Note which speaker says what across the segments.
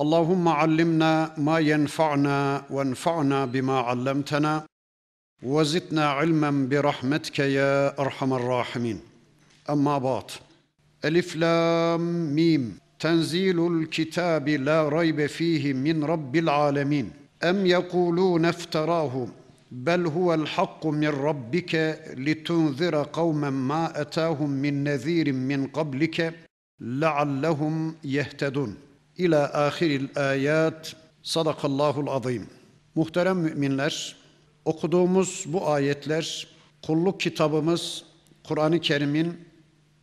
Speaker 1: اللهم علمنا ما ينفعنا وانفعنا بما علمتنا وزدنا علما برحمتك يا أرحم الراحمين. أما بعد ألف لام ميم. تنزيل الكتاب لا ريب فيه من رب العالمين. أم يقولون افتراه؟ بل هو الحق من ربك لتنذر قوما ما أتاهم من نذير من قبلك لعلهم يهتدون. İlâ ahiril ayat. Sadakallahul azim. Muhterem müminler, okuduğumuz bu ayetler kulluk kitabımız Kur'an-ı Kerim'in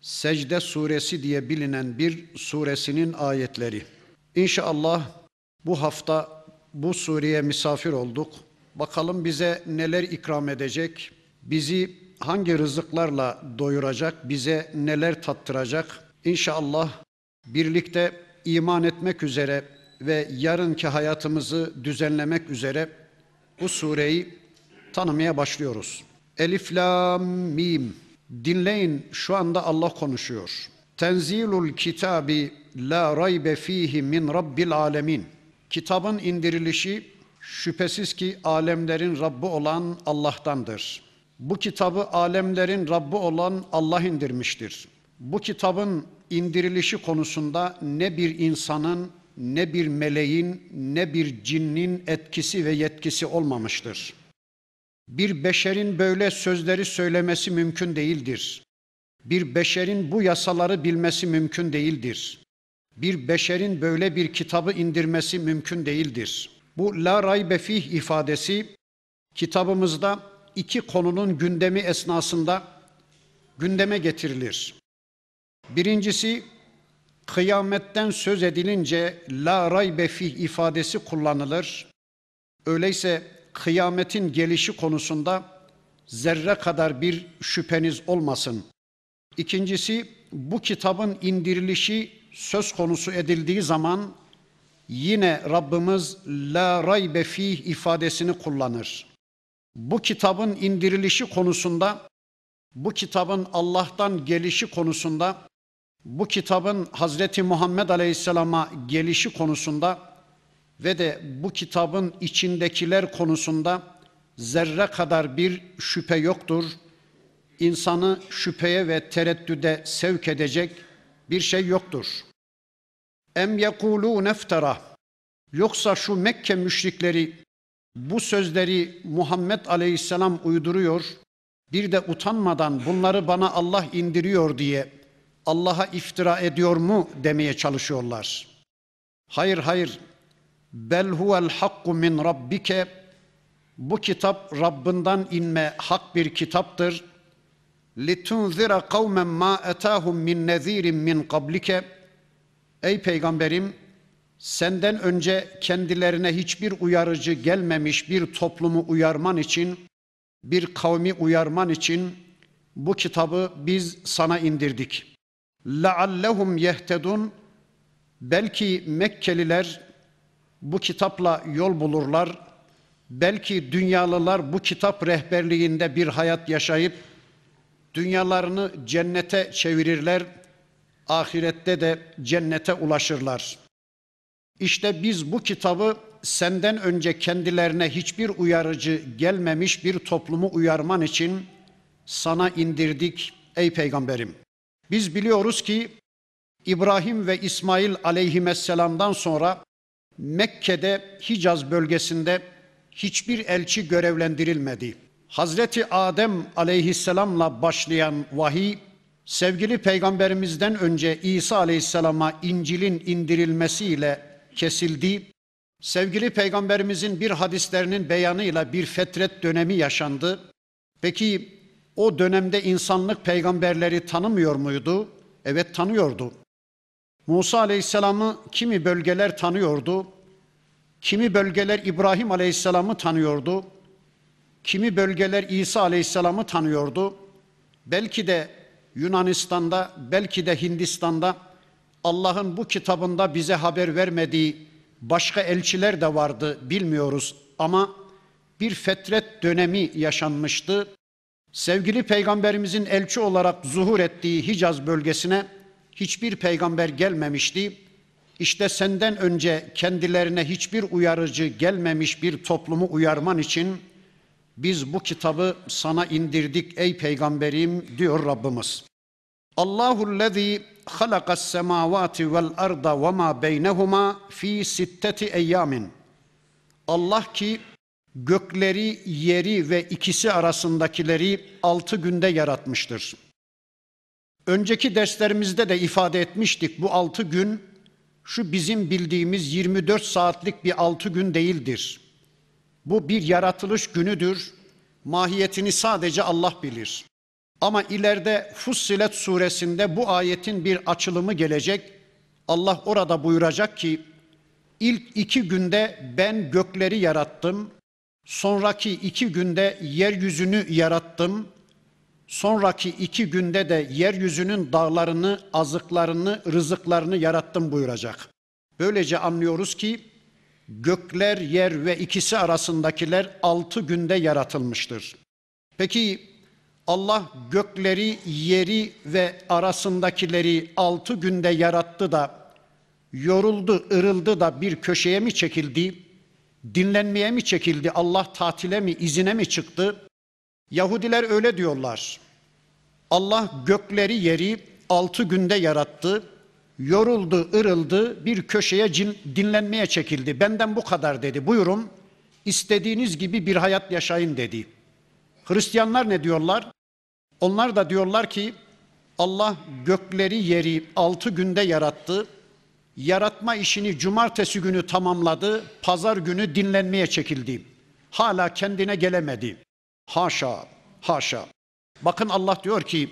Speaker 1: Secde suresi diye bilinen bir suresinin ayetleri. İnşallah bu hafta bu sureye misafir olduk. Bakalım bize neler ikram edecek, bizi hangi rızıklarla doyuracak, bize neler tattıracak. İnşallah birlikte iman etmek üzere ve yarınki hayatımızı düzenlemek üzere bu sureyi tanımaya başlıyoruz. Elif lam mim. Dinleyin şu anda Allah konuşuyor. Tenzilul kitabi la raybe fihi min rabbil alemin. Kitabın indirilişi şüphesiz ki alemlerin Rabbi olan Allah'tandır. Bu kitabı alemlerin Rabbi olan Allah indirmiştir. Bu kitabın indirilişi konusunda ne bir insanın, ne bir meleğin, ne bir cinnin etkisi ve yetkisi olmamıştır. Bir beşerin böyle sözleri söylemesi mümkün değildir. Bir beşerin bu yasaları bilmesi mümkün değildir. Bir beşerin böyle bir kitabı indirmesi mümkün değildir. Bu la raybe fih ifadesi kitabımızda iki konunun gündemi esnasında gündeme getirilir. Birincisi kıyametten söz edilince la raybe fih ifadesi kullanılır. Öyleyse kıyametin gelişi konusunda zerre kadar bir şüpheniz olmasın. İkincisi bu kitabın indirilişi söz konusu edildiği zaman yine Rabbimiz la raybe fih ifadesini kullanır. Bu kitabın indirilişi konusunda bu kitabın Allah'tan gelişi konusunda bu kitabın Hazreti Muhammed Aleyhisselam'a gelişi konusunda ve de bu kitabın içindekiler konusunda zerre kadar bir şüphe yoktur. İnsanı şüpheye ve tereddüde sevk edecek bir şey yoktur. Em yekulû neftera Yoksa şu Mekke müşrikleri bu sözleri Muhammed Aleyhisselam uyduruyor. Bir de utanmadan bunları bana Allah indiriyor diye Allah'a iftira ediyor mu demeye çalışıyorlar. Hayır hayır. Bel huvel hakku min rabbike. Bu kitap Rabbinden inme hak bir kitaptır. Litunzira kavmen ma etahum min nezirin min qablike. Ey peygamberim senden önce kendilerine hiçbir uyarıcı gelmemiş bir toplumu uyarman için, bir kavmi uyarman için bu kitabı biz sana indirdik.'' لَعَلَّهُمْ يَهْتَدُونَ Belki Mekkeliler bu kitapla yol bulurlar. Belki dünyalılar bu kitap rehberliğinde bir hayat yaşayıp dünyalarını cennete çevirirler. Ahirette de cennete ulaşırlar. İşte biz bu kitabı senden önce kendilerine hiçbir uyarıcı gelmemiş bir toplumu uyarman için sana indirdik ey peygamberim. Biz biliyoruz ki İbrahim ve İsmail aleyhisselamdan sonra Mekke'de Hicaz bölgesinde hiçbir elçi görevlendirilmedi. Hazreti Adem aleyhisselamla başlayan vahiy sevgili peygamberimizden önce İsa aleyhisselama İncil'in indirilmesiyle kesildi. Sevgili peygamberimizin bir hadislerinin beyanıyla bir fetret dönemi yaşandı. Peki o dönemde insanlık peygamberleri tanımıyor muydu? Evet tanıyordu. Musa Aleyhisselam'ı kimi bölgeler tanıyordu. Kimi bölgeler İbrahim Aleyhisselam'ı tanıyordu. kimi bölgeler İsa Aleyhisselam'ı tanıyordu. Belki de Yunanistan'da, belki de Hindistan'da Allah'ın bu kitabında bize haber vermediği başka elçiler de vardı bilmiyoruz ama bir fetret dönemi yaşanmıştı. Sevgili peygamberimizin elçi olarak zuhur ettiği Hicaz bölgesine hiçbir peygamber gelmemişti. İşte senden önce kendilerine hiçbir uyarıcı gelmemiş bir toplumu uyarman için biz bu kitabı sana indirdik ey peygamberim diyor Rabbimiz. Allahu lezî halakas semavati vel arda ve ma beynehuma fi sitteti eyyamin. Allah ki gökleri, yeri ve ikisi arasındakileri altı günde yaratmıştır. Önceki derslerimizde de ifade etmiştik bu altı gün şu bizim bildiğimiz 24 saatlik bir altı gün değildir. Bu bir yaratılış günüdür. Mahiyetini sadece Allah bilir. Ama ileride Fussilet suresinde bu ayetin bir açılımı gelecek. Allah orada buyuracak ki ilk iki günde ben gökleri yarattım. Sonraki iki günde yeryüzünü yarattım. Sonraki iki günde de yeryüzünün dağlarını, azıklarını, rızıklarını yarattım buyuracak. Böylece anlıyoruz ki gökler, yer ve ikisi arasındakiler altı günde yaratılmıştır. Peki Allah gökleri, yeri ve arasındakileri altı günde yarattı da yoruldu, ırıldı da bir köşeye mi çekildi? Dinlenmeye mi çekildi? Allah tatile mi, izine mi çıktı? Yahudiler öyle diyorlar. Allah gökleri yeri altı günde yarattı. Yoruldu, ırıldı, bir köşeye dinlenmeye çekildi. Benden bu kadar dedi. Buyurun, istediğiniz gibi bir hayat yaşayın dedi. Hristiyanlar ne diyorlar? Onlar da diyorlar ki Allah gökleri yeri altı günde yarattı Yaratma işini cumartesi günü tamamladı. Pazar günü dinlenmeye çekildi. Hala kendine gelemedi. Haşa, haşa. Bakın Allah diyor ki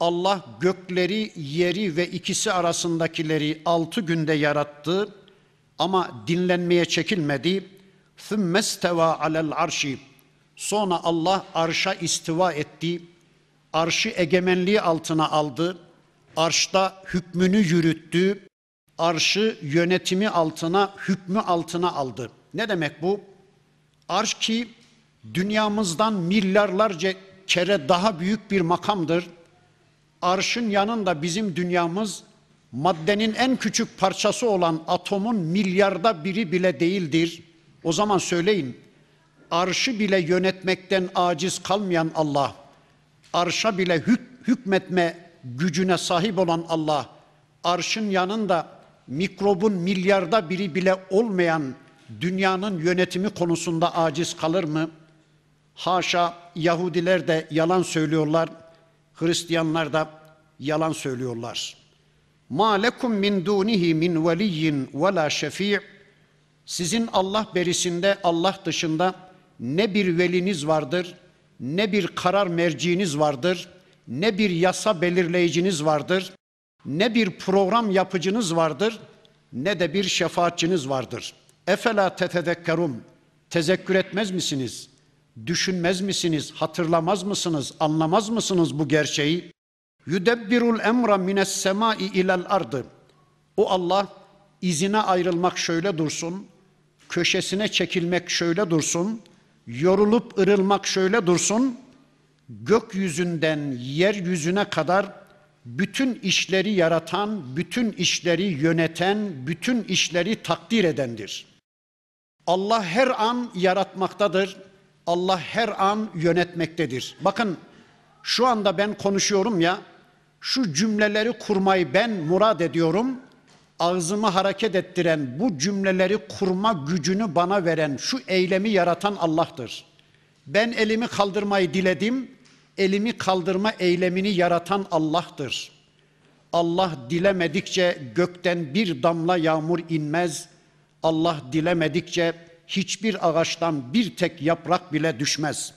Speaker 1: Allah gökleri, yeri ve ikisi arasındakileri altı günde yarattı ama dinlenmeye çekilmedi. ثُمَّ اسْتَوَى عَلَى الْعَرْشِ Sonra Allah arşa istiva etti. Arşı egemenliği altına aldı. Arşta hükmünü yürüttü. Arşı yönetimi altına, hükmü altına aldı. Ne demek bu? Arş ki dünyamızdan milyarlarca kere daha büyük bir makamdır. Arşın yanında bizim dünyamız maddenin en küçük parçası olan atomun milyarda biri bile değildir. O zaman söyleyin, arşı bile yönetmekten aciz kalmayan Allah, arşa bile hük hükmetme gücüne sahip olan Allah, arşın yanında mikrobun milyarda biri bile olmayan dünyanın yönetimi konusunda aciz kalır mı? Haşa Yahudiler de yalan söylüyorlar, Hristiyanlar da yalan söylüyorlar. Ma lekum min dunihi min veliyyin ve la şefi' Sizin Allah berisinde Allah dışında ne bir veliniz vardır, ne bir karar merciiniz vardır, ne bir yasa belirleyiciniz vardır, ne bir program yapıcınız vardır, ne de bir şefaatçiniz vardır. Efela tetedekkerum. Tezekkür etmez misiniz? Düşünmez misiniz? Hatırlamaz mısınız? Anlamaz mısınız bu gerçeği? Yudebbirul emra mines semai ilel ardı. O Allah izine ayrılmak şöyle dursun, köşesine çekilmek şöyle dursun, yorulup ırılmak şöyle dursun, gökyüzünden yeryüzüne kadar bütün işleri yaratan, bütün işleri yöneten, bütün işleri takdir edendir. Allah her an yaratmaktadır. Allah her an yönetmektedir. Bakın şu anda ben konuşuyorum ya, şu cümleleri kurmayı ben murad ediyorum. Ağzımı hareket ettiren, bu cümleleri kurma gücünü bana veren, şu eylemi yaratan Allah'tır. Ben elimi kaldırmayı diledim, elimi kaldırma eylemini yaratan Allah'tır. Allah dilemedikçe gökten bir damla yağmur inmez. Allah dilemedikçe hiçbir ağaçtan bir tek yaprak bile düşmez.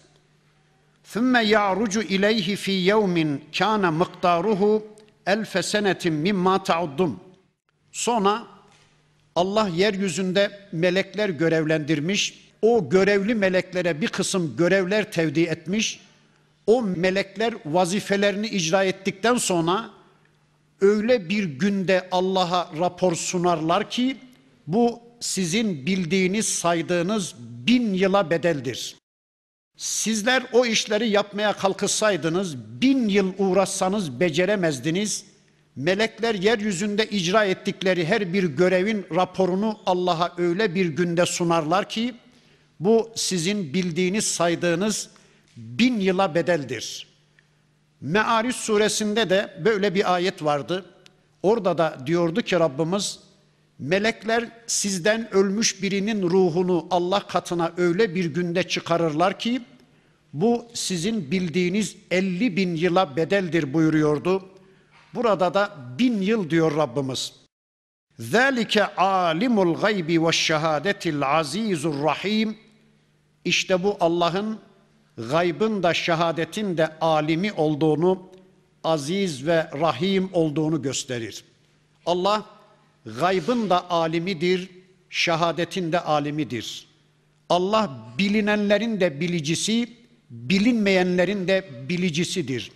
Speaker 1: ثُمَّ يَعْرُجُ اِلَيْهِ ف۪ي يَوْمٍ كَانَ مِقْدَارُهُ اَلْفَ سَنَةٍ مِمَّا تَعُدُّمْ Sonra Allah yeryüzünde melekler görevlendirmiş. o görevli meleklere bir kısım görevler tevdi etmiş. o melekler vazifelerini icra ettikten sonra öyle bir günde Allah'a rapor sunarlar ki bu sizin bildiğiniz saydığınız bin yıla bedeldir. Sizler o işleri yapmaya kalkışsaydınız, bin yıl uğraşsanız beceremezdiniz. Melekler yeryüzünde icra ettikleri her bir görevin raporunu Allah'a öyle bir günde sunarlar ki, bu sizin bildiğiniz saydığınız bin yıla bedeldir. Me'aris suresinde de böyle bir ayet vardı. Orada da diyordu ki Rabbimiz melekler sizden ölmüş birinin ruhunu Allah katına öyle bir günde çıkarırlar ki bu sizin bildiğiniz 50 bin yıla bedeldir buyuruyordu. Burada da bin yıl diyor Rabbimiz. Zalike alimul gaybi ve şehadetil azizur rahim. İşte bu Allah'ın gaybın da şehadetin de alimi olduğunu, aziz ve rahim olduğunu gösterir. Allah gaybın da alimidir, şehadetin de alimidir. Allah bilinenlerin de bilicisi, bilinmeyenlerin de bilicisidir.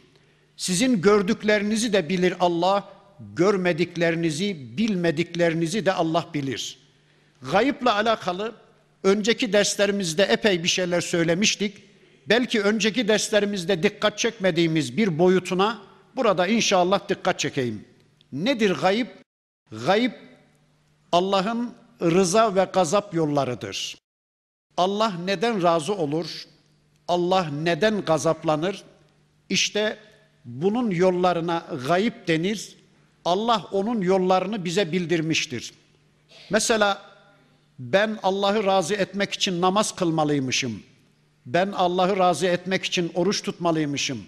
Speaker 1: Sizin gördüklerinizi de bilir Allah, görmediklerinizi, bilmediklerinizi de Allah bilir. Gayıpla alakalı önceki derslerimizde epey bir şeyler söylemiştik. Belki önceki derslerimizde dikkat çekmediğimiz bir boyutuna burada inşallah dikkat çekeyim. Nedir gayip? Gayip Allah'ın rıza ve gazap yollarıdır. Allah neden razı olur? Allah neden gazaplanır? İşte bunun yollarına gayip denir. Allah onun yollarını bize bildirmiştir. Mesela ben Allah'ı razı etmek için namaz kılmalıymışım. Ben Allah'ı razı etmek için oruç tutmalıymışım.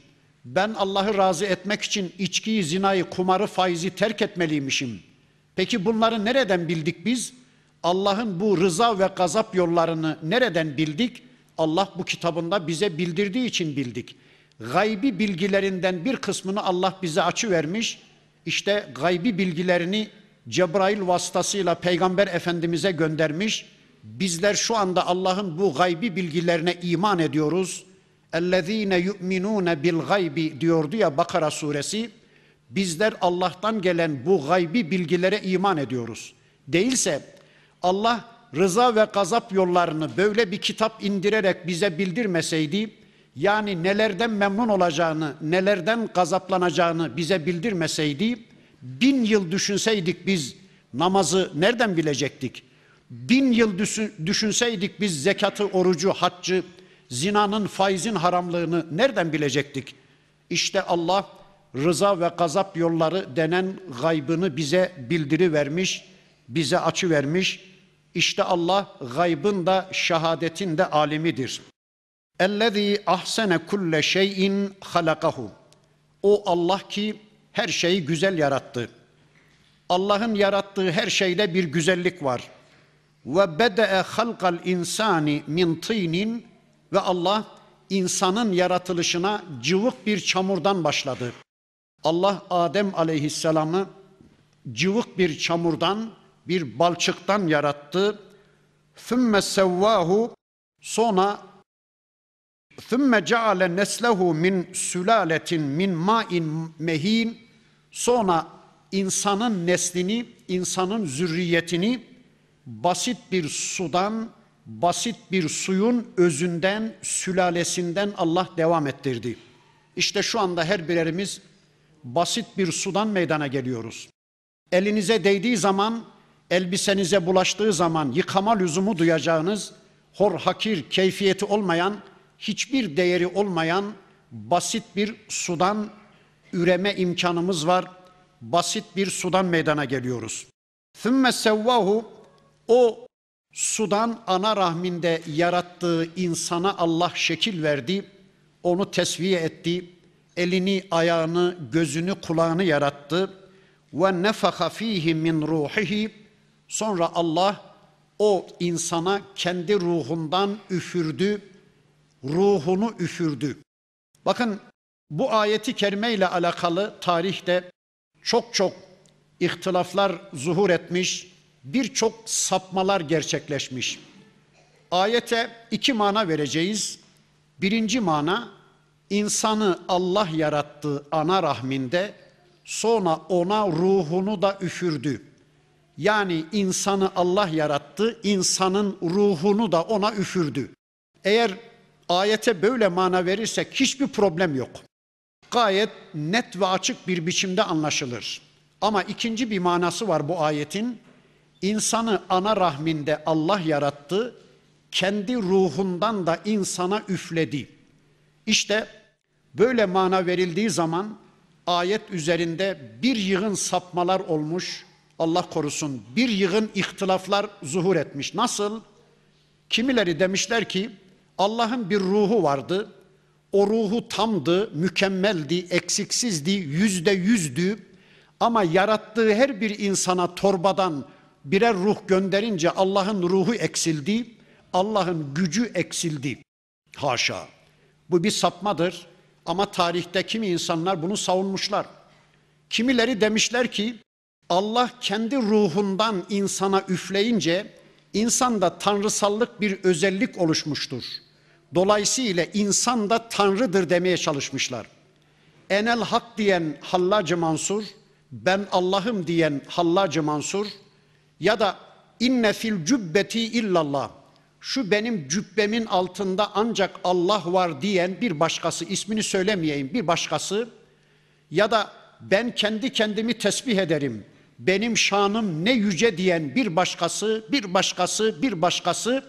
Speaker 1: Ben Allah'ı razı etmek için içkiyi, zinayı, kumarı, faizi terk etmeliymişim. Peki bunları nereden bildik biz? Allah'ın bu rıza ve gazap yollarını nereden bildik? Allah bu kitabında bize bildirdiği için bildik. Gaybi bilgilerinden bir kısmını Allah bize açı vermiş. İşte gaybi bilgilerini Cebrail vasıtasıyla Peygamber Efendimiz'e göndermiş Bizler şu anda Allah'ın bu gaybi bilgilerine iman ediyoruz. اَلَّذ۪ينَ يُؤْمِنُونَ بِالْغَيْبِ diyordu ya Bakara suresi. Bizler Allah'tan gelen bu gaybi bilgilere iman ediyoruz. Değilse Allah rıza ve gazap yollarını böyle bir kitap indirerek bize bildirmeseydi, yani nelerden memnun olacağını, nelerden gazaplanacağını bize bildirmeseydi, bin yıl düşünseydik biz namazı nereden bilecektik? Bin yıl düşünseydik biz zekatı, orucu, haccı, zinanın, faizin haramlığını nereden bilecektik? İşte Allah rıza ve gazap yolları denen gaybını bize bildiri vermiş, bize açı vermiş. İşte Allah gaybın da şehadetin de alimidir. Ellezî ahsene kulle şeyin halakahu. O Allah ki her şeyi güzel yarattı. Allah'ın yarattığı her şeyde bir güzellik var ve bede'e halkal insani min tinin ve Allah insanın yaratılışına cıvık bir çamurdan başladı. Allah Adem aleyhisselamı cıvık bir çamurdan, bir balçıktan yarattı. Thumma sevvahu sonra thumma ceale neslehu min sülaletin min ma'in mehin sonra insanın neslini, insanın zürriyetini basit bir sudan, basit bir suyun özünden, sülalesinden Allah devam ettirdi. İşte şu anda her birerimiz basit bir sudan meydana geliyoruz. Elinize değdiği zaman, elbisenize bulaştığı zaman yıkama lüzumu duyacağınız, hor hakir keyfiyeti olmayan, hiçbir değeri olmayan basit bir sudan üreme imkanımız var. Basit bir sudan meydana geliyoruz. Thümme sevvahu o sudan ana rahminde yarattığı insana Allah şekil verdi. Onu tesviye etti elini, ayağını, gözünü, kulağını yarattı. Ve nefaka fihi min ruhihi. Sonra Allah o insana kendi ruhundan üfürdü, ruhunu üfürdü. Bakın bu ayeti kerime ile alakalı tarihte çok çok ihtilaflar zuhur etmiş, birçok sapmalar gerçekleşmiş. Ayete iki mana vereceğiz. Birinci mana insanı Allah yarattı ana rahminde sonra ona ruhunu da üfürdü. Yani insanı Allah yarattı, insanın ruhunu da ona üfürdü. Eğer ayete böyle mana verirsek hiçbir problem yok. Gayet net ve açık bir biçimde anlaşılır. Ama ikinci bir manası var bu ayetin. İnsanı ana rahminde Allah yarattı, kendi ruhundan da insana üfledi. İşte böyle mana verildiği zaman ayet üzerinde bir yığın sapmalar olmuş, Allah korusun bir yığın ihtilaflar zuhur etmiş. Nasıl? Kimileri demişler ki Allah'ın bir ruhu vardı. O ruhu tamdı, mükemmeldi, eksiksizdi, yüzde yüzdü. Ama yarattığı her bir insana torbadan birer ruh gönderince Allah'ın ruhu eksildi, Allah'ın gücü eksildi. Haşa. Bu bir sapmadır ama tarihte kimi insanlar bunu savunmuşlar. Kimileri demişler ki Allah kendi ruhundan insana üfleyince insanda tanrısallık bir özellik oluşmuştur. Dolayısıyla insan da tanrıdır demeye çalışmışlar. Enel hak diyen Hallacı Mansur, ben Allah'ım diyen Hallacı Mansur ya da inne fil cübbeti illallah. Şu benim cübbemin altında ancak Allah var diyen bir başkası ismini söylemeyeyim bir başkası. Ya da ben kendi kendimi tesbih ederim. Benim şanım ne yüce diyen bir başkası bir başkası bir başkası.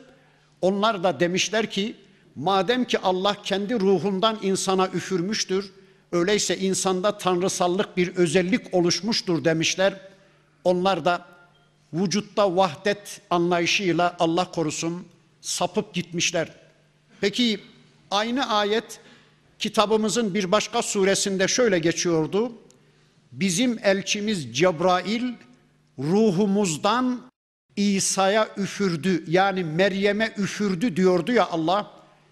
Speaker 1: Onlar da demişler ki madem ki Allah kendi ruhundan insana üfürmüştür öyleyse insanda tanrısallık bir özellik oluşmuştur demişler. Onlar da vücutta vahdet anlayışıyla Allah korusun sapıp gitmişler. Peki aynı ayet kitabımızın bir başka suresinde şöyle geçiyordu. Bizim elçimiz Cebrail ruhumuzdan İsa'ya üfürdü yani Meryem'e üfürdü diyordu ya Allah.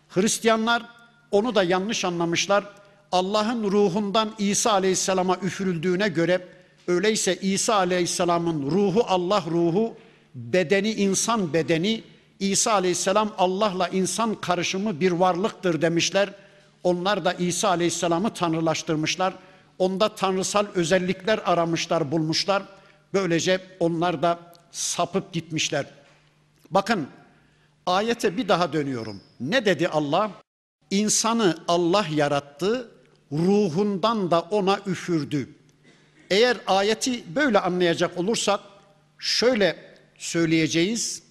Speaker 1: Hristiyanlar onu da yanlış anlamışlar. Allah'ın ruhundan İsa Aleyhisselam'a üfürüldüğüne göre öyleyse İsa Aleyhisselam'ın ruhu Allah ruhu, bedeni insan bedeni, İsa Aleyhisselam Allah'la insan karışımı bir varlıktır demişler. Onlar da İsa Aleyhisselam'ı tanrılaştırmışlar. Onda tanrısal özellikler aramışlar, bulmuşlar. Böylece onlar da sapıp gitmişler. Bakın ayete bir daha dönüyorum. Ne dedi Allah? İnsanı Allah yarattı, ruhundan da ona üfürdü. Eğer ayeti böyle anlayacak olursak şöyle söyleyeceğiz.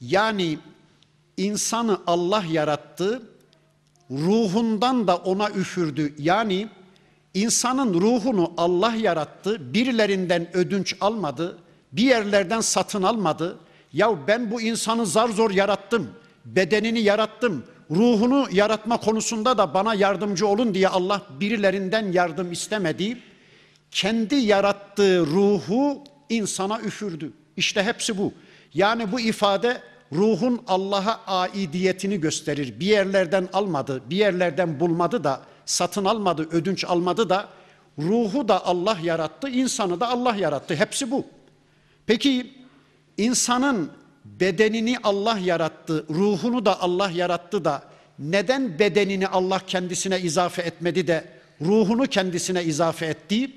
Speaker 1: Yani insanı Allah yarattı, ruhundan da ona üfürdü. Yani insanın ruhunu Allah yarattı, birilerinden ödünç almadı, bir yerlerden satın almadı. Ya ben bu insanı zar zor yarattım, bedenini yarattım, ruhunu yaratma konusunda da bana yardımcı olun diye Allah birilerinden yardım istemedi. Kendi yarattığı ruhu insana üfürdü. İşte hepsi bu. Yani bu ifade ruhun Allah'a aidiyetini gösterir. Bir yerlerden almadı, bir yerlerden bulmadı da, satın almadı, ödünç almadı da, ruhu da Allah yarattı, insanı da Allah yarattı. Hepsi bu. Peki insanın bedenini Allah yarattı, ruhunu da Allah yarattı da neden bedenini Allah kendisine izafe etmedi de ruhunu kendisine izafe etti?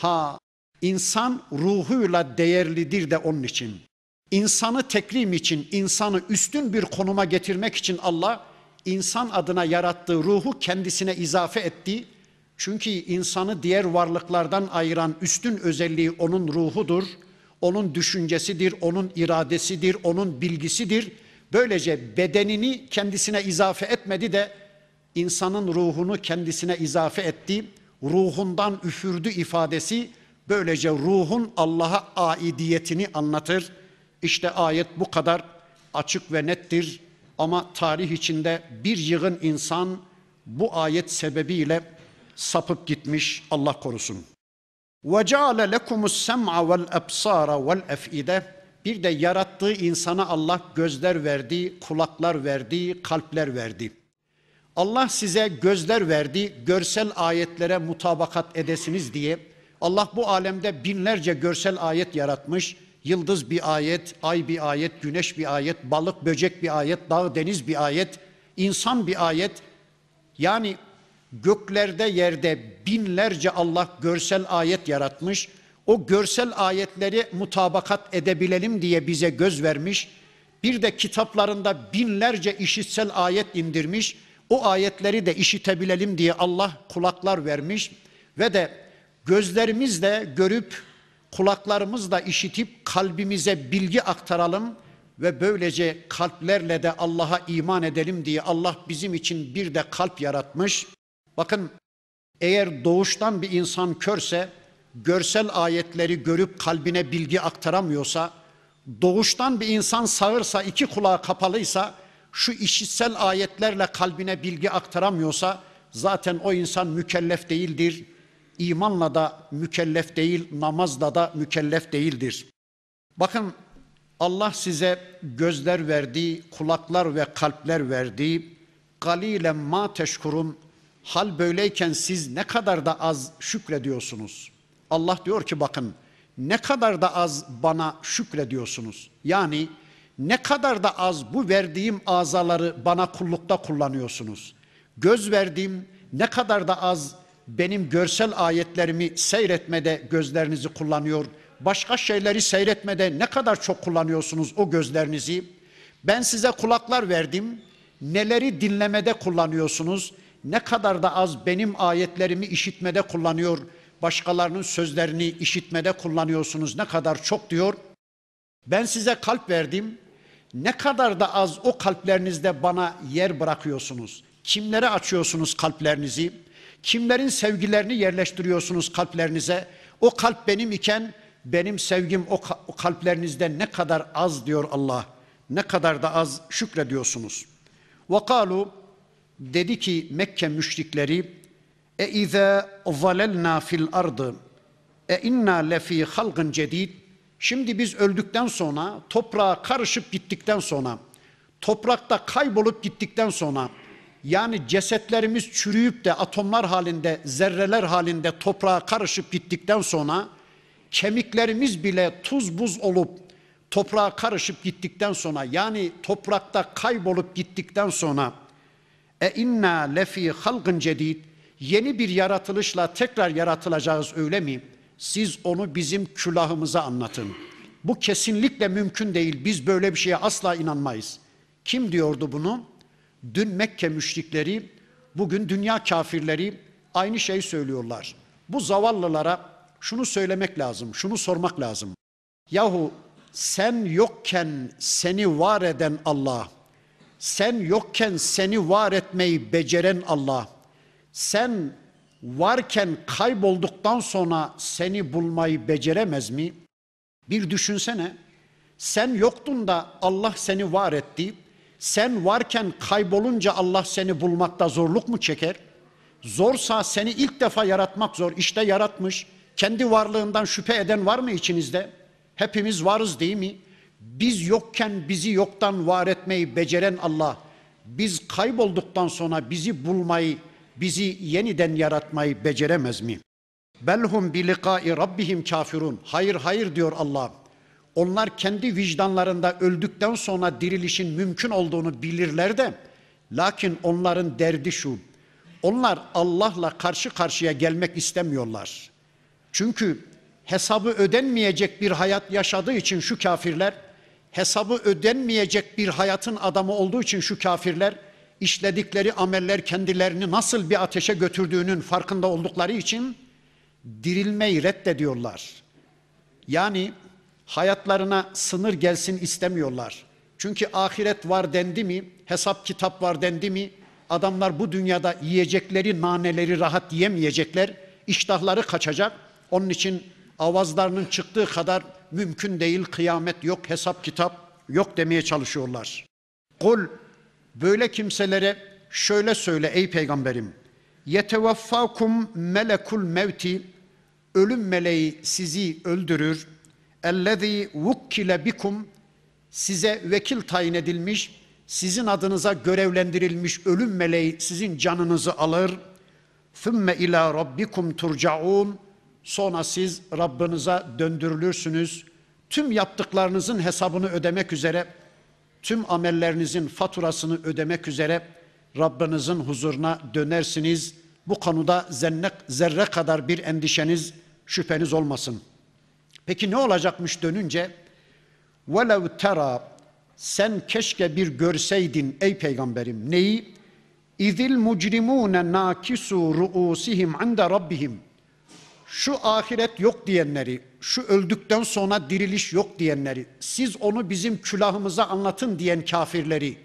Speaker 1: Ha, insan ruhuyla değerlidir de onun için. İnsanı tekrim için, insanı üstün bir konuma getirmek için Allah insan adına yarattığı ruhu kendisine izafe etti. Çünkü insanı diğer varlıklardan ayıran üstün özelliği onun ruhudur, onun düşüncesidir, onun iradesidir, onun bilgisidir. Böylece bedenini kendisine izafe etmedi de insanın ruhunu kendisine izafe etti Ruhundan üfürdü ifadesi böylece ruhun Allah'a aidiyetini anlatır. İşte ayet bu kadar açık ve nettir ama tarih içinde bir yığın insan bu ayet sebebiyle sapıp gitmiş Allah korusun. وَجَعَلَ لَكُمُ السَّمْعَ وَالْأَبْصَارَ وَالْأَفْئِدَةِ Bir de yarattığı insana Allah gözler verdi, kulaklar verdi, kalpler verdi. Allah size gözler verdi, görsel ayetlere mutabakat edesiniz diye. Allah bu alemde binlerce görsel ayet yaratmış Yıldız bir ayet, ay bir ayet, güneş bir ayet, balık, böcek bir ayet, dağ, deniz bir ayet, insan bir ayet. Yani göklerde yerde binlerce Allah görsel ayet yaratmış. O görsel ayetleri mutabakat edebilelim diye bize göz vermiş. Bir de kitaplarında binlerce işitsel ayet indirmiş. O ayetleri de işitebilelim diye Allah kulaklar vermiş ve de gözlerimizle görüp kulaklarımızla işitip kalbimize bilgi aktaralım ve böylece kalplerle de Allah'a iman edelim diye Allah bizim için bir de kalp yaratmış. Bakın eğer doğuştan bir insan körse, görsel ayetleri görüp kalbine bilgi aktaramıyorsa, doğuştan bir insan sağırsa, iki kulağı kapalıysa, şu işitsel ayetlerle kalbine bilgi aktaramıyorsa, zaten o insan mükellef değildir. İmanla da mükellef değil, namazla da mükellef değildir. Bakın Allah size gözler verdi, kulaklar ve kalpler verdi. Galilen ma teşkurun Hal böyleyken siz ne kadar da az şükrediyorsunuz. Allah diyor ki bakın ne kadar da az bana şükrediyorsunuz. Yani ne kadar da az bu verdiğim azaları bana kullukta kullanıyorsunuz. Göz verdiğim ne kadar da az benim görsel ayetlerimi seyretmede gözlerinizi kullanıyor. Başka şeyleri seyretmede ne kadar çok kullanıyorsunuz o gözlerinizi. Ben size kulaklar verdim. Neleri dinlemede kullanıyorsunuz? ne kadar da az benim ayetlerimi işitmede kullanıyor, başkalarının sözlerini işitmede kullanıyorsunuz ne kadar çok diyor. Ben size kalp verdim Ne kadar da az o kalplerinizde bana yer bırakıyorsunuz. Kimlere açıyorsunuz kalplerinizi? Kimlerin sevgilerini yerleştiriyorsunuz kalplerinize? O kalp benim iken benim sevgim o, o kalplerinizde ne kadar az diyor Allah. Ne kadar da az şükrediyorsunuz. وَقَالُوا Dedi ki Mekke müşrikleri e izâ zalelnâ fil ardı e inna lefî halgın cedid Şimdi biz öldükten sonra toprağa karışıp gittikten sonra toprakta kaybolup gittikten sonra yani cesetlerimiz çürüyüp de atomlar halinde zerreler halinde toprağa karışıp gittikten sonra kemiklerimiz bile tuz buz olup toprağa karışıp gittikten sonra yani toprakta kaybolup gittikten sonra e inna lefi halgın cedid. Yeni bir yaratılışla tekrar yaratılacağız öyle mi? Siz onu bizim külahımıza anlatın. Bu kesinlikle mümkün değil. Biz böyle bir şeye asla inanmayız. Kim diyordu bunu? Dün Mekke müşrikleri, bugün dünya kafirleri aynı şeyi söylüyorlar. Bu zavallılara şunu söylemek lazım, şunu sormak lazım. Yahu sen yokken seni var eden Allah, sen yokken seni var etmeyi beceren Allah. Sen varken kaybolduktan sonra seni bulmayı beceremez mi? Bir düşünsene. Sen yoktun da Allah seni var etti. Sen varken kaybolunca Allah seni bulmakta zorluk mu çeker? Zorsa seni ilk defa yaratmak zor. İşte yaratmış. Kendi varlığından şüphe eden var mı içinizde? Hepimiz varız değil mi? Biz yokken bizi yoktan var etmeyi beceren Allah, biz kaybolduktan sonra bizi bulmayı, bizi yeniden yaratmayı beceremez mi? Belhum bi liqai rabbihim kafirun. Hayır hayır diyor Allah. Onlar kendi vicdanlarında öldükten sonra dirilişin mümkün olduğunu bilirler de lakin onların derdi şu. Onlar Allah'la karşı karşıya gelmek istemiyorlar. Çünkü hesabı ödenmeyecek bir hayat yaşadığı için şu kafirler hesabı ödenmeyecek bir hayatın adamı olduğu için şu kafirler işledikleri ameller kendilerini nasıl bir ateşe götürdüğünün farkında oldukları için dirilmeyi reddediyorlar. Yani hayatlarına sınır gelsin istemiyorlar. Çünkü ahiret var dendi mi, hesap kitap var dendi mi, adamlar bu dünyada yiyecekleri naneleri rahat yemeyecekler, iştahları kaçacak. Onun için avazlarının çıktığı kadar mümkün değil, kıyamet yok, hesap kitap yok demeye çalışıyorlar. Kul böyle kimselere şöyle söyle ey peygamberim. Yetevaffakum melekul mevti ölüm meleği sizi öldürür. Ellezî vukkile bikum size vekil tayin edilmiş, sizin adınıza görevlendirilmiş ölüm meleği sizin canınızı alır. Thümme ila rabbikum turcaun Sonra siz Rabbinize döndürülürsünüz. tüm yaptıklarınızın hesabını ödemek üzere, tüm amellerinizin faturasını ödemek üzere Rabbinizin huzuruna dönersiniz. Bu konuda zerre, zerre kadar bir endişeniz, şüpheniz olmasın. Peki ne olacakmış dönünce? وَلَوْ tera Sen keşke bir görseydin ey peygamberim. Neyi? اِذِ الْمُجْرِمُونَ نَاكِسُوا رُؤُسِهِمْ عِنْدَ رَبِّهِمْ şu ahiret yok diyenleri, şu öldükten sonra diriliş yok diyenleri, siz onu bizim külahımıza anlatın diyen kafirleri,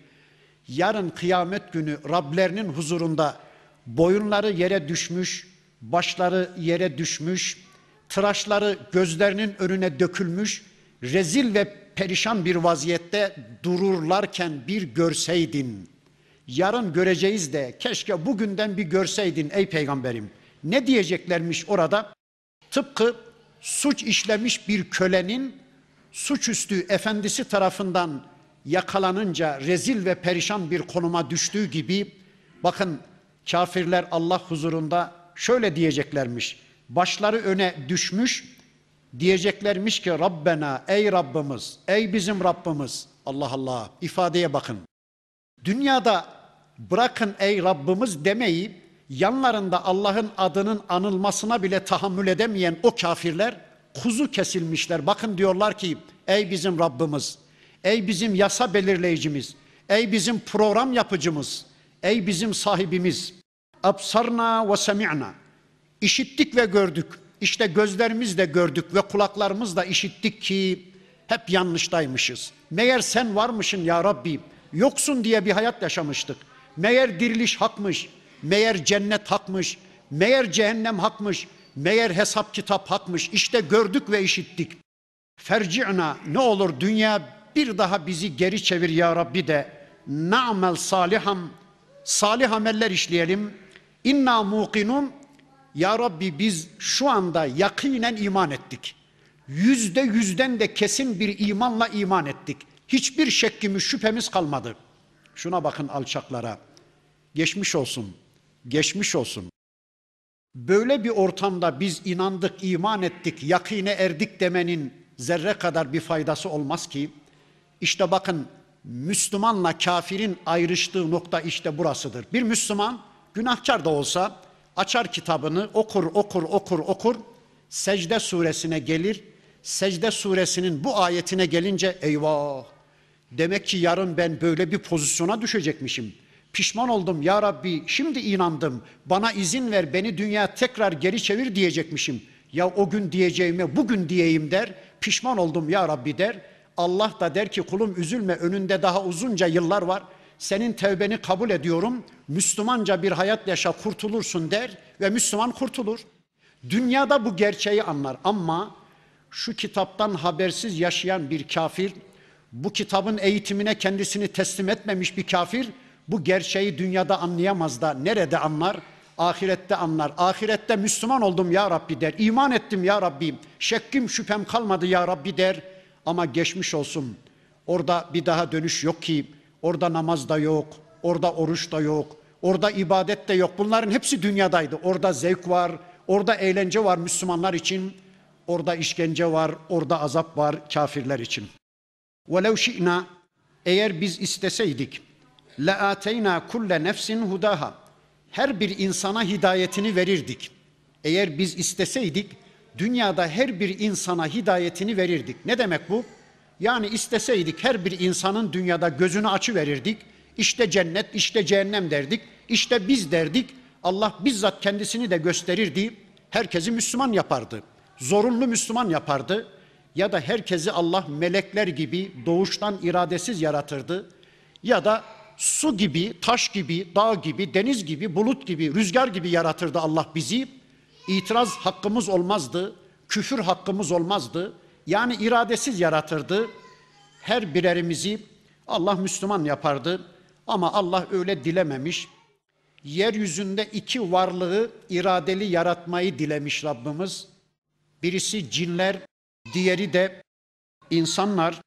Speaker 1: yarın kıyamet günü Rablerinin huzurunda boyunları yere düşmüş, başları yere düşmüş, tıraşları gözlerinin önüne dökülmüş, rezil ve perişan bir vaziyette dururlarken bir görseydin. Yarın göreceğiz de keşke bugünden bir görseydin ey peygamberim. Ne diyeceklermiş orada? Tıpkı suç işlemiş bir kölenin suçüstü efendisi tarafından yakalanınca rezil ve perişan bir konuma düştüğü gibi bakın kafirler Allah huzurunda şöyle diyeceklermiş. Başları öne düşmüş diyeceklermiş ki Rabbena ey Rabbimiz ey bizim Rabbimiz Allah Allah ifadeye bakın. Dünyada bırakın ey Rabbimiz demeyi yanlarında Allah'ın adının anılmasına bile tahammül edemeyen o kafirler kuzu kesilmişler. Bakın diyorlar ki ey bizim Rabbimiz Ey bizim yasa belirleyicimiz, ey bizim program yapıcımız, ey bizim sahibimiz. Absarna ve semi'na. İşittik ve gördük. İşte gözlerimizle gördük ve kulaklarımızla işittik ki hep yanlıştaymışız. Meğer sen varmışın ya Rabbi. Yoksun diye bir hayat yaşamıştık. Meğer diriliş hakmış. Meğer cennet hakmış. Meğer cehennem hakmış. Meğer hesap kitap hakmış. İşte gördük ve işittik. Ferci'na ne olur dünya bir daha bizi geri çevir ya Rabbi de na'mel saliham salih ameller işleyelim. İnna muqinun ya Rabbi biz şu anda yakinen iman ettik. Yüzde yüzden de kesin bir imanla iman ettik. Hiçbir şekkimiz şüphemiz kalmadı. Şuna bakın alçaklara. Geçmiş olsun. Geçmiş olsun. Böyle bir ortamda biz inandık, iman ettik, yakine erdik demenin zerre kadar bir faydası olmaz ki. İşte bakın Müslümanla kafirin ayrıştığı nokta işte burasıdır. Bir Müslüman günahkar da olsa açar kitabını okur okur okur okur secde suresine gelir. Secde suresinin bu ayetine gelince eyvah demek ki yarın ben böyle bir pozisyona düşecekmişim. Pişman oldum ya Rabbi şimdi inandım bana izin ver beni dünya tekrar geri çevir diyecekmişim. Ya o gün diyeceğime bugün diyeyim der pişman oldum ya Rabbi der Allah da der ki kulum üzülme önünde daha uzunca yıllar var. Senin tevbeni kabul ediyorum. Müslümanca bir hayat yaşa kurtulursun der ve Müslüman kurtulur. Dünyada bu gerçeği anlar ama şu kitaptan habersiz yaşayan bir kafir, bu kitabın eğitimine kendisini teslim etmemiş bir kafir bu gerçeği dünyada anlayamaz da nerede anlar? Ahirette anlar. Ahirette Müslüman oldum ya Rabbi der. İman ettim ya Rabbi. Şekkim şüphem kalmadı ya Rabbi der ama geçmiş olsun. Orada bir daha dönüş yok ki. Orada namaz da yok. Orada oruç da yok. Orada ibadet de yok. Bunların hepsi dünyadaydı. Orada zevk var. Orada eğlence var Müslümanlar için. Orada işkence var. Orada azap var kafirler için. وَلَوْ شِئْنَا Eğer biz isteseydik لَاَتَيْنَا كُلَّ nefsin hudaha Her bir insana hidayetini verirdik. Eğer biz isteseydik dünyada her bir insana hidayetini verirdik. Ne demek bu? Yani isteseydik her bir insanın dünyada gözünü açı verirdik. İşte cennet, işte cehennem derdik. İşte biz derdik. Allah bizzat kendisini de gösterirdi. Herkesi Müslüman yapardı. Zorunlu Müslüman yapardı. Ya da herkesi Allah melekler gibi doğuştan iradesiz yaratırdı. Ya da su gibi, taş gibi, dağ gibi, deniz gibi, bulut gibi, rüzgar gibi yaratırdı Allah bizi itiraz hakkımız olmazdı, küfür hakkımız olmazdı. Yani iradesiz yaratırdı. Her birerimizi Allah Müslüman yapardı. Ama Allah öyle dilememiş. Yeryüzünde iki varlığı iradeli yaratmayı dilemiş Rabbimiz. Birisi cinler, diğeri de insanlar.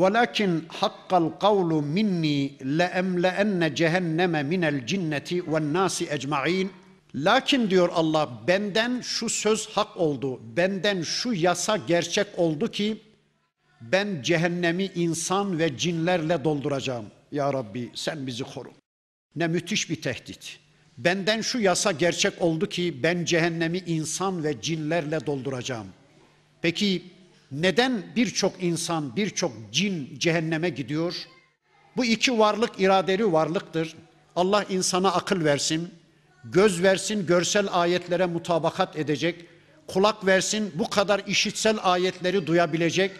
Speaker 1: وَلَكِنْ حَقَّ الْقَوْلُ مِنِّي لَاَمْلَأَنَّ جَهَنَّمَ مِنَ الْجِنَّةِ وَالنَّاسِ اَجْمَعِينَ Lakin diyor Allah benden şu söz hak oldu, benden şu yasa gerçek oldu ki ben cehennemi insan ve cinlerle dolduracağım. Ya Rabbi sen bizi koru. Ne müthiş bir tehdit. Benden şu yasa gerçek oldu ki ben cehennemi insan ve cinlerle dolduracağım. Peki neden birçok insan, birçok cin cehenneme gidiyor? Bu iki varlık iradeli varlıktır. Allah insana akıl versin, göz versin, görsel ayetlere mutabakat edecek, kulak versin, bu kadar işitsel ayetleri duyabilecek,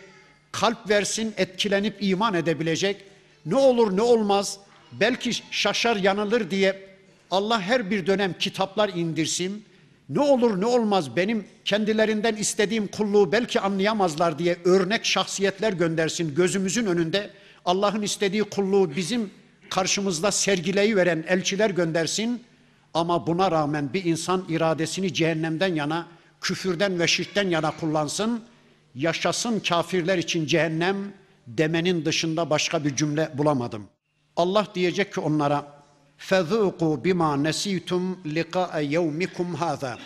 Speaker 1: kalp versin, etkilenip iman edebilecek. Ne olur ne olmaz, belki şaşar yanılır diye Allah her bir dönem kitaplar indirsin. Ne olur ne olmaz benim kendilerinden istediğim kulluğu belki anlayamazlar diye örnek şahsiyetler göndersin gözümüzün önünde. Allah'ın istediği kulluğu bizim karşımızda sergileyi veren elçiler göndersin. Ama buna rağmen bir insan iradesini cehennemden yana, küfürden ve şirkten yana kullansın. Yaşasın kafirler için cehennem demenin dışında başka bir cümle bulamadım. Allah diyecek ki onlara فَذُوقُوا بِمَا نَسِيتُمْ لِقَاءَ يَوْمِكُمْ هَذَا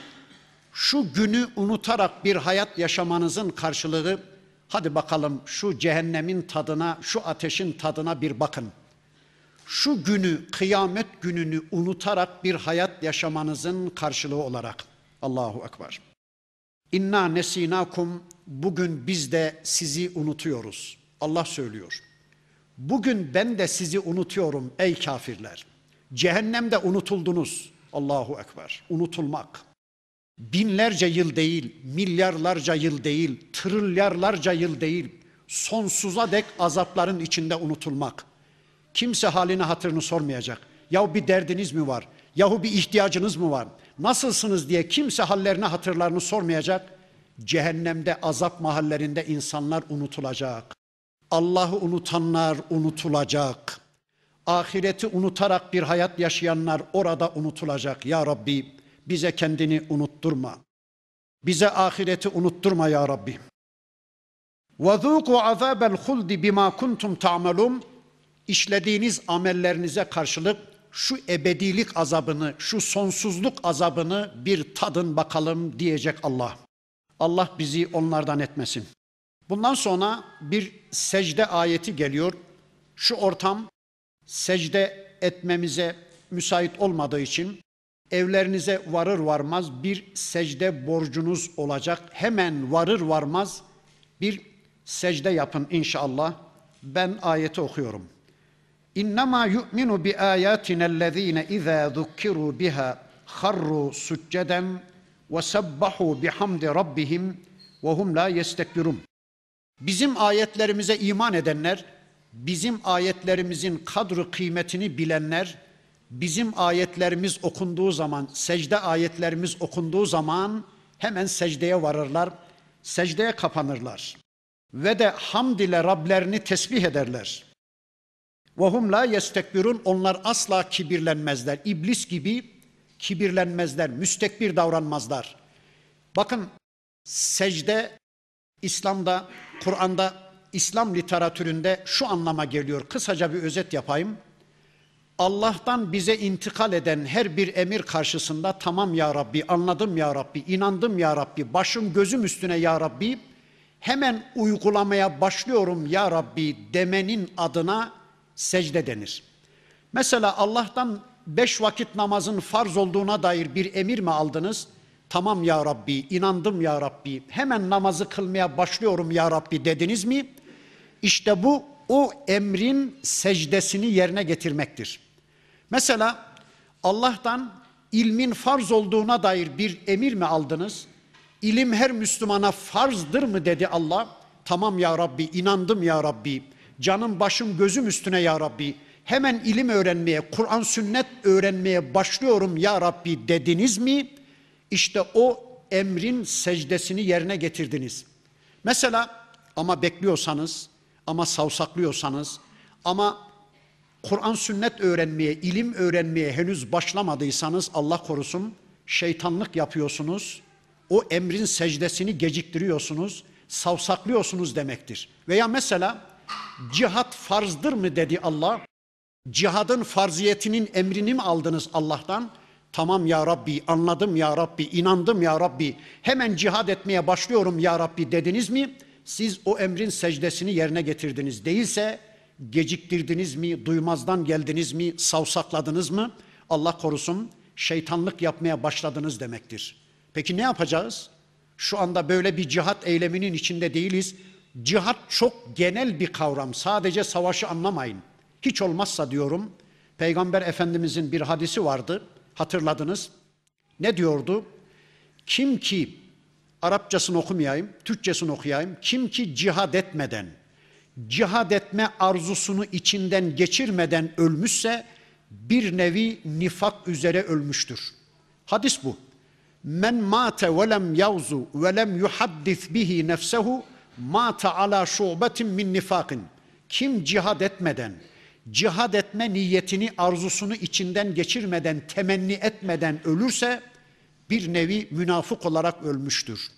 Speaker 1: Şu günü unutarak bir hayat yaşamanızın karşılığı hadi bakalım şu cehennemin tadına, şu ateşin tadına bir bakın. Şu günü, kıyamet gününü unutarak bir hayat yaşamanızın karşılığı olarak. Allahu Ekber. İnna nesinakum bugün biz de sizi unutuyoruz. Allah söylüyor. Bugün ben de sizi unutuyorum ey kafirler. Cehennemde unutuldunuz. Allahu Ekber. Unutulmak. Binlerce yıl değil, milyarlarca yıl değil, trilyarlarca yıl değil, sonsuza dek azapların içinde unutulmak. Kimse halini hatırını sormayacak. Yahu bir derdiniz mi var? Yahu bir ihtiyacınız mı var? Nasılsınız diye kimse hallerini hatırlarını sormayacak. Cehennemde azap mahallerinde insanlar unutulacak. Allah'ı unutanlar unutulacak Ahireti unutarak bir hayat yaşayanlar orada unutulacak. Ya Rabbi bize kendini unutturma. Bize ahireti unutturma ya Rabbi. وَذُوقُوا عَذَابَ الْخُلْدِ بِمَا كُنْتُمْ تَعْمَلُونَ İşlediğiniz amellerinize karşılık şu ebedilik azabını, şu sonsuzluk azabını bir tadın bakalım diyecek Allah. Allah bizi onlardan etmesin. Bundan sonra bir secde ayeti geliyor. Şu ortam secde etmemize müsait olmadığı için evlerinize varır varmaz bir secde borcunuz olacak. Hemen varır varmaz bir secde yapın inşallah. Ben ayeti okuyorum. İnnemâ yu'minu bi âyâtinellezîne izâ zukkirû biha harru succeden ve sebbahu bihamdi rabbihim ve hum la yestekbirun. Bizim ayetlerimize iman edenler, bizim ayetlerimizin kadru kıymetini bilenler, bizim ayetlerimiz okunduğu zaman, secde ayetlerimiz okunduğu zaman hemen secdeye varırlar, secdeye kapanırlar. Ve de hamd ile Rablerini tesbih ederler. Vahum la yestekbirun onlar asla kibirlenmezler. İblis gibi kibirlenmezler, müstekbir davranmazlar. Bakın secde İslam'da, Kur'an'da İslam literatüründe şu anlama geliyor. Kısaca bir özet yapayım. Allah'tan bize intikal eden her bir emir karşısında tamam ya Rabbi, anladım ya Rabbi, inandım ya Rabbi, başım gözüm üstüne ya Rabbi, hemen uygulamaya başlıyorum ya Rabbi demenin adına secde denir. Mesela Allah'tan beş vakit namazın farz olduğuna dair bir emir mi aldınız? Tamam ya Rabbi, inandım ya Rabbi, hemen namazı kılmaya başlıyorum ya Rabbi dediniz mi? İşte bu o emrin secdesini yerine getirmektir. Mesela Allah'tan ilmin farz olduğuna dair bir emir mi aldınız? İlim her Müslümana farzdır mı dedi Allah? Tamam ya Rabbi, inandım ya Rabbi. Canım başım gözüm üstüne ya Rabbi. Hemen ilim öğrenmeye, Kur'an sünnet öğrenmeye başlıyorum ya Rabbi dediniz mi? İşte o emrin secdesini yerine getirdiniz. Mesela ama bekliyorsanız, ama savsaklıyorsanız, ama Kur'an sünnet öğrenmeye, ilim öğrenmeye henüz başlamadıysanız Allah korusun şeytanlık yapıyorsunuz. O emrin secdesini geciktiriyorsunuz, savsaklıyorsunuz demektir. Veya mesela cihat farzdır mı dedi Allah? Cihadın farziyetinin emrini mi aldınız Allah'tan? Tamam ya Rabbi, anladım ya Rabbi, inandım ya Rabbi. Hemen cihad etmeye başlıyorum ya Rabbi dediniz mi? Siz o emrin secdesini yerine getirdiniz. Değilse geciktirdiniz mi, duymazdan geldiniz mi, savsakladınız mı? Allah korusun şeytanlık yapmaya başladınız demektir. Peki ne yapacağız? Şu anda böyle bir cihat eyleminin içinde değiliz. Cihat çok genel bir kavram. Sadece savaşı anlamayın. Hiç olmazsa diyorum, Peygamber Efendimizin bir hadisi vardı. Hatırladınız. Ne diyordu? Kim ki Arapçasını okumayayım, Türkçesini okuyayım. Kim ki cihad etmeden, cihad etme arzusunu içinden geçirmeden ölmüşse bir nevi nifak üzere ölmüştür. Hadis bu. Men mate ve lem yavzu ve lem yuhaddis bihi nefsehu mate ala şubetin min nifakin. Kim cihad etmeden, cihad etme niyetini, arzusunu içinden geçirmeden, temenni etmeden ölürse bir nevi münafık olarak ölmüştür.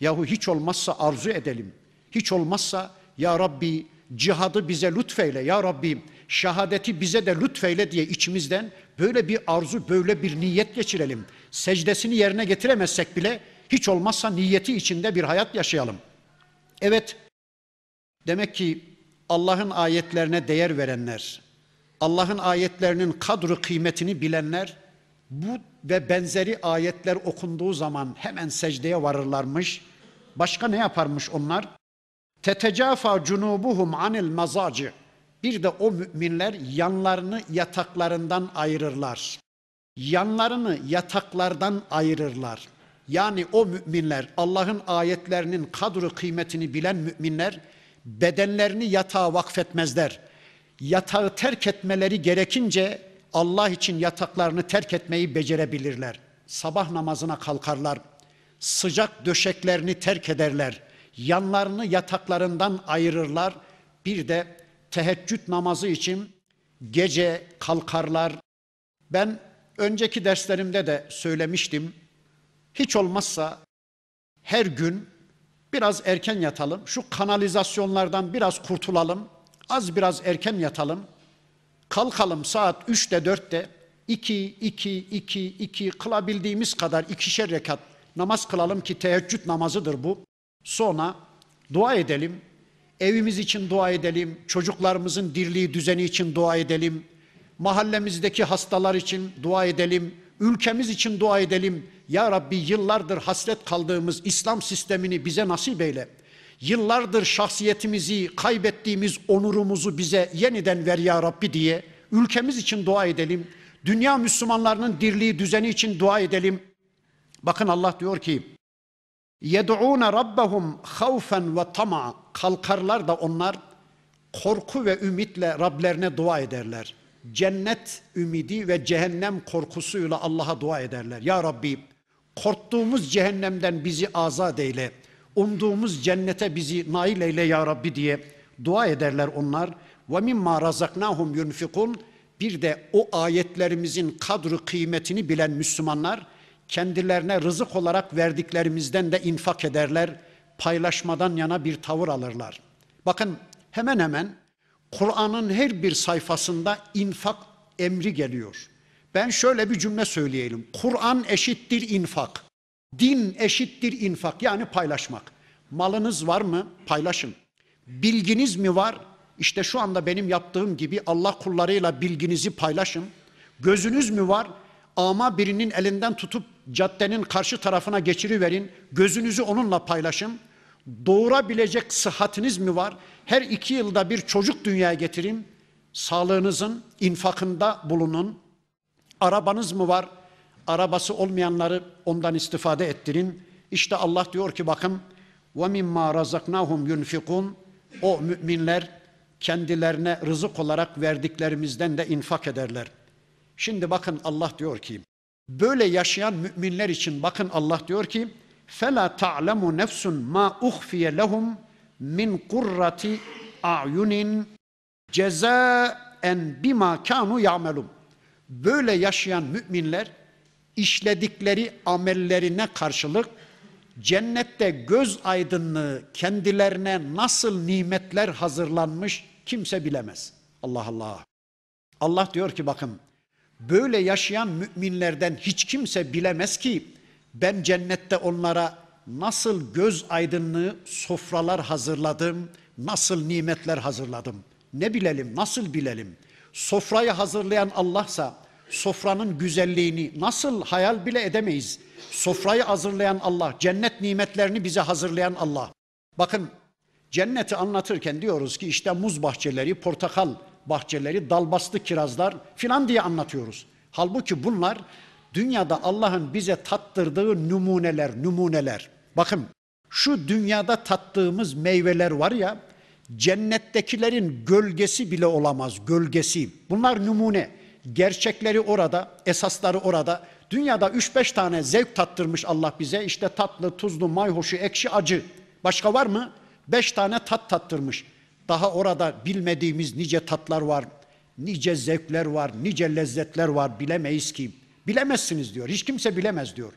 Speaker 1: Yahu hiç olmazsa arzu edelim. Hiç olmazsa ya Rabbi cihadı bize lütfeyle. Ya Rabbi şehadeti bize de lütfeyle diye içimizden böyle bir arzu, böyle bir niyet geçirelim. Secdesini yerine getiremezsek bile hiç olmazsa niyeti içinde bir hayat yaşayalım. Evet, demek ki Allah'ın ayetlerine değer verenler, Allah'ın ayetlerinin kadru kıymetini bilenler bu ve benzeri ayetler okunduğu zaman hemen secdeye varırlarmış. Başka ne yaparmış onlar? Tetecafa cunubuhum anil mazacı. Bir de o müminler yanlarını yataklarından ayırırlar. Yanlarını yataklardan ayırırlar. Yani o müminler Allah'ın ayetlerinin kadru kıymetini bilen müminler bedenlerini yatağa vakfetmezler. Yatağı terk etmeleri gerekince Allah için yataklarını terk etmeyi becerebilirler. Sabah namazına kalkarlar. Sıcak döşeklerini terk ederler. Yanlarını yataklarından ayırırlar. Bir de teheccüd namazı için gece kalkarlar. Ben önceki derslerimde de söylemiştim. Hiç olmazsa her gün biraz erken yatalım. Şu kanalizasyonlardan biraz kurtulalım. Az biraz erken yatalım. Kalkalım saat 3'te 4'te 2 2 2 2 kılabildiğimiz kadar ikişer rekat namaz kılalım ki teheccüd namazıdır bu. Sonra dua edelim. Evimiz için dua edelim. Çocuklarımızın dirliği düzeni için dua edelim. Mahallemizdeki hastalar için dua edelim. Ülkemiz için dua edelim. Ya Rabbi yıllardır hasret kaldığımız İslam sistemini bize nasip eyle. Yıllardır şahsiyetimizi, kaybettiğimiz onurumuzu bize yeniden ver ya Rabbi diye ülkemiz için dua edelim. Dünya Müslümanlarının dirliği, düzeni için dua edelim. Bakın Allah diyor ki: "Yed'ûne rabbahum havfen ve tama." Kalkarlar da onlar korku ve ümitle Rablerine dua ederler. Cennet ümidi ve cehennem korkusuyla Allah'a dua ederler. Ya Rabbi korktuğumuz cehennemden bizi azat eyle. Umduğumuz cennete bizi nail eyle ya Rabbi diye dua ederler onlar. Ve mimma razaknahum yunfikun. Bir de o ayetlerimizin kadru kıymetini bilen Müslümanlar kendilerine rızık olarak verdiklerimizden de infak ederler. Paylaşmadan yana bir tavır alırlar. Bakın hemen hemen Kur'an'ın her bir sayfasında infak emri geliyor. Ben şöyle bir cümle söyleyelim. Kur'an eşittir infak. Din eşittir infak yani paylaşmak. Malınız var mı? Paylaşın. Bilginiz mi var? İşte şu anda benim yaptığım gibi Allah kullarıyla bilginizi paylaşın. Gözünüz mü var? Ama birinin elinden tutup caddenin karşı tarafına geçiriverin. Gözünüzü onunla paylaşın. Doğurabilecek sıhhatiniz mi var? Her iki yılda bir çocuk dünyaya getirin. Sağlığınızın infakında bulunun. Arabanız mı var? Arabası olmayanları ondan istifade ettirin. İşte Allah diyor ki bakın mimma razaknahum yunfikun o müminler kendilerine rızık olarak verdiklerimizden de infak ederler. Şimdi bakın Allah diyor ki böyle yaşayan müminler için bakın Allah diyor ki fela ta'lemu nefsun ma uhfiye lehum min kurrati a'yunin cezaen bima kanu ya'melun. Böyle yaşayan müminler işledikleri amellerine karşılık cennette göz aydınlığı kendilerine nasıl nimetler hazırlanmış kimse bilemez. Allah Allah. Allah diyor ki bakın böyle yaşayan müminlerden hiç kimse bilemez ki ben cennette onlara nasıl göz aydınlığı sofralar hazırladım, nasıl nimetler hazırladım. Ne bilelim, nasıl bilelim? Sofrayı hazırlayan Allah'sa sofranın güzelliğini nasıl hayal bile edemeyiz. Sofrayı hazırlayan Allah, cennet nimetlerini bize hazırlayan Allah. Bakın cenneti anlatırken diyoruz ki işte muz bahçeleri, portakal bahçeleri, dalbastı kirazlar filan diye anlatıyoruz. Halbuki bunlar dünyada Allah'ın bize tattırdığı numuneler, numuneler. Bakın şu dünyada tattığımız meyveler var ya, cennettekilerin gölgesi bile olamaz, gölgesi. Bunlar numune. Gerçekleri orada, esasları orada. Dünyada 3-5 tane zevk tattırmış Allah bize. İşte tatlı, tuzlu, mayhoşu, ekşi, acı. Başka var mı? 5 tane tat tattırmış. Daha orada bilmediğimiz nice tatlar var, nice zevkler var, nice lezzetler var bilemeyiz ki. Bilemezsiniz diyor. Hiç kimse bilemez diyor.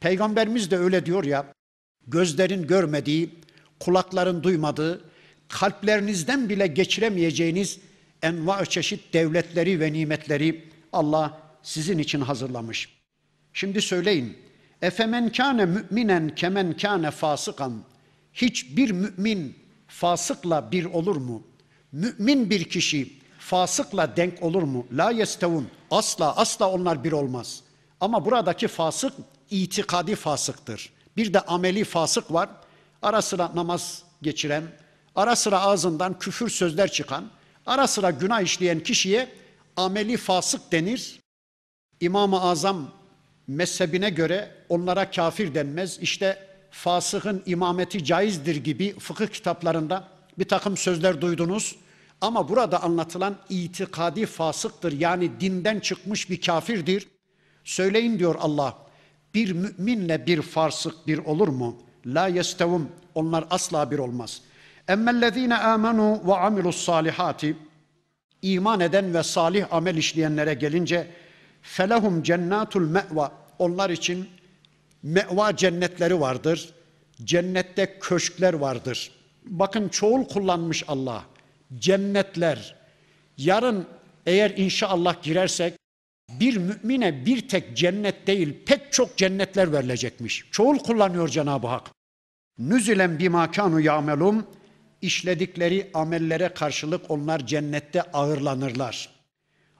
Speaker 1: Peygamberimiz de öyle diyor ya. Gözlerin görmediği, kulakların duymadığı, kalplerinizden bile geçiremeyeceğiniz enva çeşit devletleri ve nimetleri Allah sizin için hazırlamış. Şimdi söyleyin. Efemen kâne müminen kemen kâne fasıkan. Hiçbir mümin fasıkla bir olur mu? Mümin bir kişi fasıkla denk olur mu? La yestevun. Asla asla onlar bir olmaz. Ama buradaki fasık itikadi fasıktır. Bir de ameli fasık var. Ara sıra namaz geçiren, ara sıra ağzından küfür sözler çıkan, ara sıra günah işleyen kişiye ameli fasık denir. İmam-ı Azam mezhebine göre onlara kafir denmez. İşte fasıkın imameti caizdir gibi fıkıh kitaplarında bir takım sözler duydunuz. Ama burada anlatılan itikadi fasıktır. Yani dinden çıkmış bir kafirdir. Söyleyin diyor Allah. Bir müminle bir fasık bir olur mu? La yestevum. Onlar asla bir olmaz. Emmellezine amenu ve amilus salihati iman eden ve salih amel işleyenlere gelince felehum cennatul me'va onlar için me'va cennetleri vardır. Cennette köşkler vardır. Bakın çoğul kullanmış Allah. Cennetler. Yarın eğer inşallah girersek bir mümine bir tek cennet değil pek çok cennetler verilecekmiş. Çoğul kullanıyor Cenab-ı Hak. Nüzülen bima kanu yamelum işledikleri amellere karşılık onlar cennette ağırlanırlar.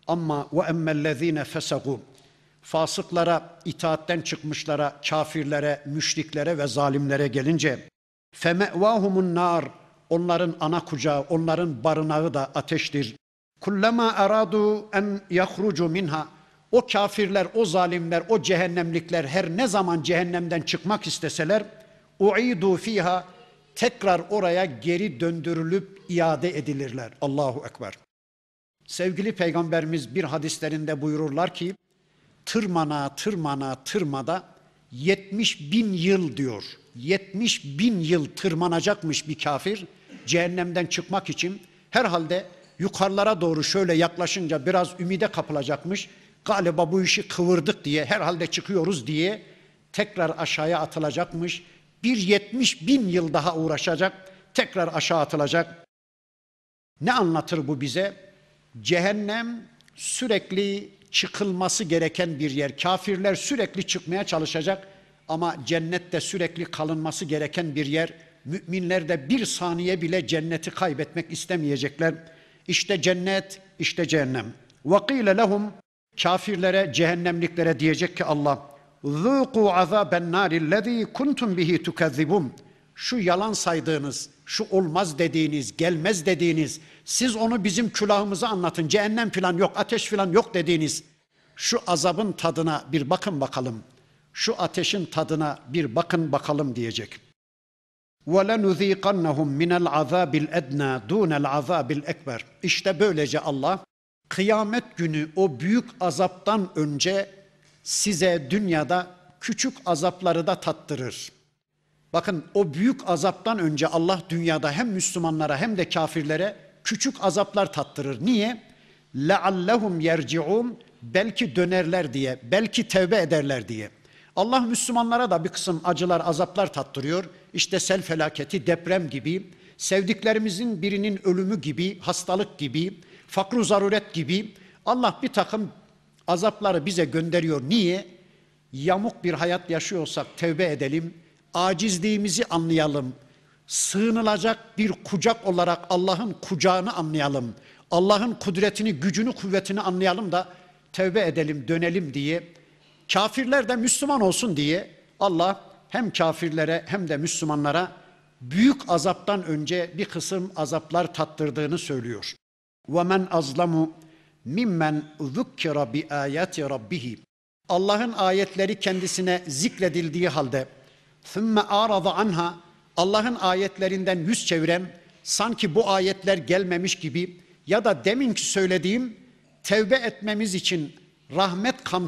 Speaker 1: Ama ve emmellezine fesagu fasıklara, itaatten çıkmışlara, kafirlere, müşriklere ve zalimlere gelince femevahumun nar onların ana kucağı, onların barınağı da ateştir. Kullama aradu en yahrucu minha o kafirler, o zalimler, o cehennemlikler her ne zaman cehennemden çıkmak isteseler uidu fiha tekrar oraya geri döndürülüp iade edilirler. Allahu Ekber. Sevgili Peygamberimiz bir hadislerinde buyururlar ki tırmana tırmana tırmada 70 bin yıl diyor. 70 bin yıl tırmanacakmış bir kafir cehennemden çıkmak için herhalde yukarılara doğru şöyle yaklaşınca biraz ümide kapılacakmış. Galiba bu işi kıvırdık diye herhalde çıkıyoruz diye tekrar aşağıya atılacakmış. Bir 70 bin yıl daha uğraşacak tekrar aşağı atılacak. Ne anlatır bu bize? Cehennem sürekli çıkılması gereken bir yer. Kafirler sürekli çıkmaya çalışacak ama cennette sürekli kalınması gereken bir yer. Müminler de bir saniye bile cenneti kaybetmek istemeyecekler. İşte cennet, işte cehennem. وَقِيلَ لَهُمْ Kafirlere, cehennemliklere diyecek ki Allah, ذُوقُوا عَذَابَ النَّارِ الَّذ۪ي كُنْتُمْ بِهِ تُكَذِّبُونَ Şu yalan saydığınız, şu olmaz dediğiniz, gelmez dediğiniz, siz onu bizim külahımıza anlatın, cehennem filan yok, ateş filan yok dediğiniz, şu azabın tadına bir bakın bakalım, şu ateşin tadına bir bakın bakalım diyecek. وَلَنُذ۪يقَنَّهُمْ مِنَ الْعَذَابِ الْاَدْنَى دُونَ الْعَذَابِ الْاَكْبَرِ İşte böylece Allah kıyamet günü o büyük azaptan önce size dünyada küçük azapları da tattırır. Bakın o büyük azaptan önce Allah dünyada hem Müslümanlara hem de kafirlere küçük azaplar tattırır. Niye? لَعَلَّهُمْ يَرْجِعُونَ Belki dönerler diye, belki tevbe ederler diye. Allah Müslümanlara da bir kısım acılar, azaplar tattırıyor. İşte sel felaketi, deprem gibi, sevdiklerimizin birinin ölümü gibi, hastalık gibi, fakru zaruret gibi Allah bir takım azapları bize gönderiyor. Niye? Yamuk bir hayat yaşıyorsak tevbe edelim, acizliğimizi anlayalım. Sığınılacak bir kucak olarak Allah'ın kucağını anlayalım. Allah'ın kudretini, gücünü, kuvvetini anlayalım da tevbe edelim, dönelim diye. Kafirler de Müslüman olsun diye Allah hem kafirlere hem de Müslümanlara büyük azaptan önce bir kısım azaplar tattırdığını söylüyor. وَمَنْ أَظْلَمُ mimmen zukkira bi ayati rabbih. Allah'ın ayetleri kendisine zikredildiği halde ثُمَّ arada anha Allah'ın ayetlerinden yüz çeviren sanki bu ayetler gelmemiş gibi ya da deminki söylediğim tevbe etmemiz için rahmet kam